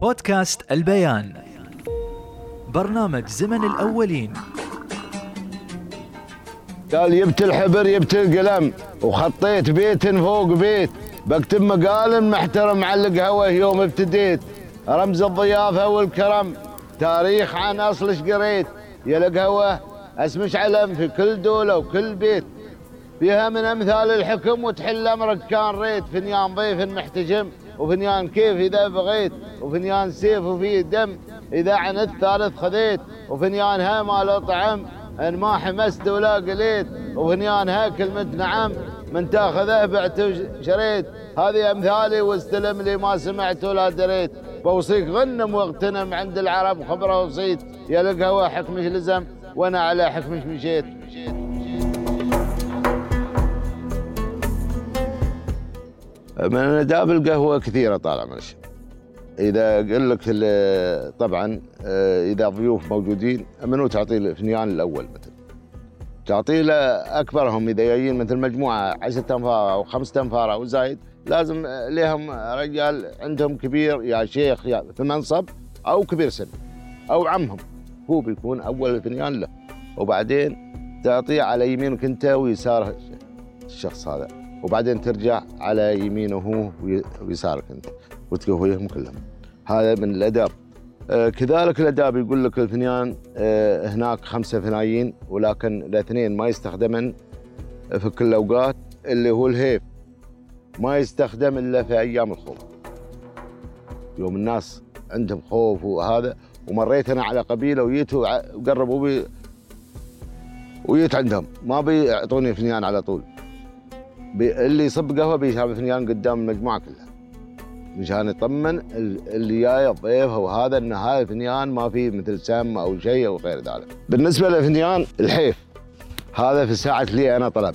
بودكاست البيان. برنامج زمن الأولين. قال جبت الحبر جبت القلم وخطيت بيت فوق بيت. بكتب مقال محترم على القهوة يوم ابتديت. رمز الضيافة والكرم تاريخ عن أصلش قريت. يا القهوة اسمش علم في كل دولة وكل بيت. فيها من أمثال الحكم وتحل أمرك كان ريت. فنيان ضيف محتجم وفنيان كيف إذا بغيت وفنيان سيف وفيه دم إذا عن الثالث خذيت وفنيان ها ما طعم إن ما حمست ولا قليت وفنيان ها كلمة نعم من تأخذه بعت وشريت. هذه أمثالي واستلم لي ما سمعت ولا دريت. بوصيك غنم واغتنم عند العرب خبره وصيت. يا القهوة حكمش لزم وأنا على حكمش مشيت. من آداب القهوة كثيرة طال عمرك إذا قل لك طبعا آه، إذا ضيوف موجودين منو تعطي الفنيان الأول مثلا؟ تعطي له أكبرهم إذا جايين مثل مجموعة عشرة أنفار أو خمسة أنفار أو زايد لازم لهم رجال عندهم كبير يا شيخ يا في منصب أو كبير سن أو عمهم. هو بيكون أول الفنيان له. وبعدين تعطيه على يمينك أنت ويسار الشخص هذا. وبعدين ترجع على يمينه هو ويسارك أنت وتقهويهم كلهم هذا من الأداب. آه كذلك الأداب يقول لك الفنيان آه هناك خمسة فنايين ولكن الاثنين ما يستخدمن في كل الاوقات اللي هو الهيف. ما يستخدم إلا في أيام الخوف. يوم الناس عندهم خوف وهذا ومريت أنا على قبيلة وجيت وقربوا بي وجيت عندهم ما بيعطوني فنيان على طول. اللي يصب قهوة بيشرب فنجان قدام المجموعة كلها. مشان يطمن اللي جاي الضيف وهذا إن هذا الفنجان ما فيه مثل سم أو شيء أو غير ذلك. بالنسبة للفنجان الحيف هذا في ساعه لي أنا طلب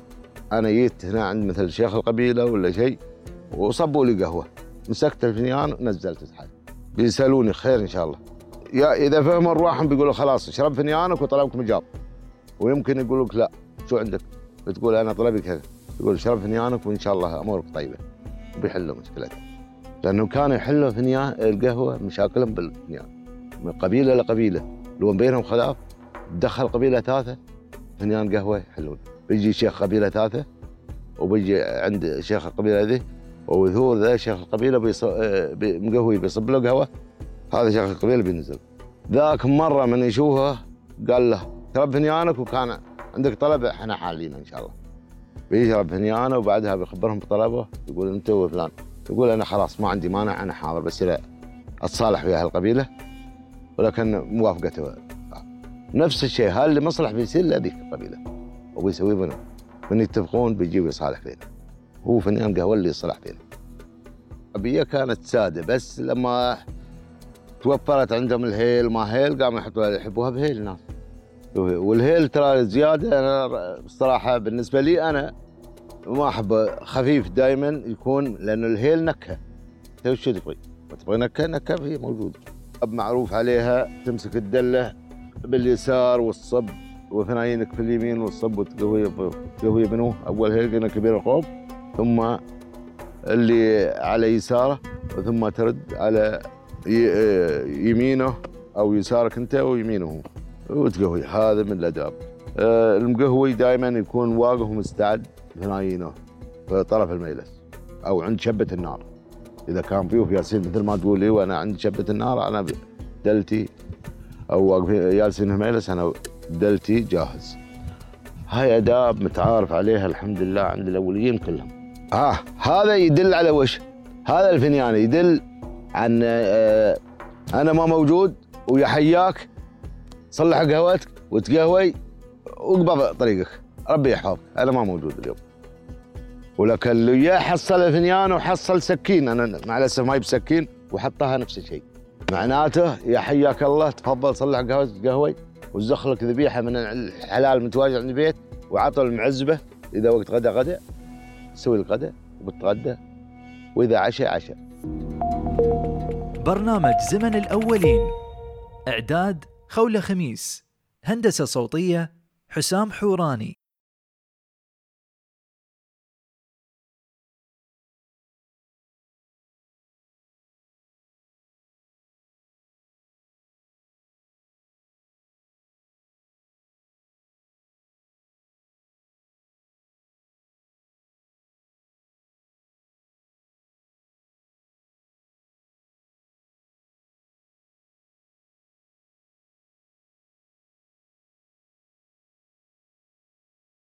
أنا جيت هنا عند مثل شيخ القبيلة ولا شيء وصبوا لي قهوة. مسكت الفنجان ونزلت الحال بيسألوني خير إن شاء الله. يا إذا فهموا أرواحهم بيقولوا خلاص اشرب فنجانك وطلبك مجاب. ويمكن يقول لك لا شو عندك؟ بتقول أنا طلبي كذا. يقول شرب فنيانك وإن شاء الله أمورك طيبة. وبيحلوا مشكلته لأنه كانوا يحلوا فنيان القهوة مشاكلهم بالفنيان من قبيلة لقبيله لو بينهم خلاف. دخل قبيلة ثالثة فنيان قهوة يحلون. بيجي شيخ قبيلة ثالثة وبيجي عند شيخ القبيلة ذي وذور ذا شيخ القبيلة بيص... مقهوي بيصب له قهوة. هذا شيخ القبيلة بينزل. ذاك مرة من يشوفه قال له ترى فنيانك وكان عندك طلب إحنا حالين إن شاء الله. بيشرب فنيانه وبعدها بيخبرهم بطلبه يقول أنت وفلان. يقول أنا خلاص ما عندي مانع أنا حاضر بس أتصالح ويا القبيله ولكن موافقته. نفس الشيء هل مصلح بيصير لهذيك القبيلة. وبيسوي بينهم من يتفقون بيجي ويصالح بينهم هو فنيان قهوه اللي يصلح بينهم القبيه كانت سادة بس لما توفرت عندهم الهيل ما هيل قاموا يحطوا يحبوها بهيل الناس والهيل ترى زيادة أنا بصراحة بالنسبة لي أنا ما أحب خفيف دائما يكون لأنه الهيل نكهة. انت وش تبغي؟ تبغي نكهة؟ نكهة هي موجودة. معروف عليها تمسك الدلة باليسار والصب وثناينك في اليمين والصب وتقوي تقوي منو أول هيل كبير الخوف ثم اللي على يساره ثم ترد على يمينه أو يسارك أنت ويمينه. وتقهوي هذا من الاداب آه المقهوي دائما يكون واقف ومستعد ثنايينه في طرف المجلس أو عند شبة النار. إذا كان ضيوف جالسين مثل ما تقول لي وأنا عند شبة النار أنا دلتي أو واقفين جالسين في المجلس أنا دلتي جاهز. هاي أداب متعارف عليها الحمد لله عند الأوليين كلهم. ها آه هذا يدل على وش؟ هذا الفنيان يدل عن آه أنا ما موجود ويا حياك صلح قهوتك وتقهوي واقبض طريقك. ربي يحفظك. أنا ما موجود اليوم. ولكن لو يا حصل الفنيان وحصل سكين. أنا مع الاسف ما بسكين وحطها نفس الشيء. معناته يا حياك الله تفضل صلح قهوتك قهوي وزخ لك ذبيحة من الحلال متواجد عند البيت وعطل المعزبه إذا وقت غدا غدا سوي الغدا وبتغدى. وإذا عشاء عشاء برنامج زمن الأولين. إعداد خولة خميس هندسة صوتية حسام حوراني.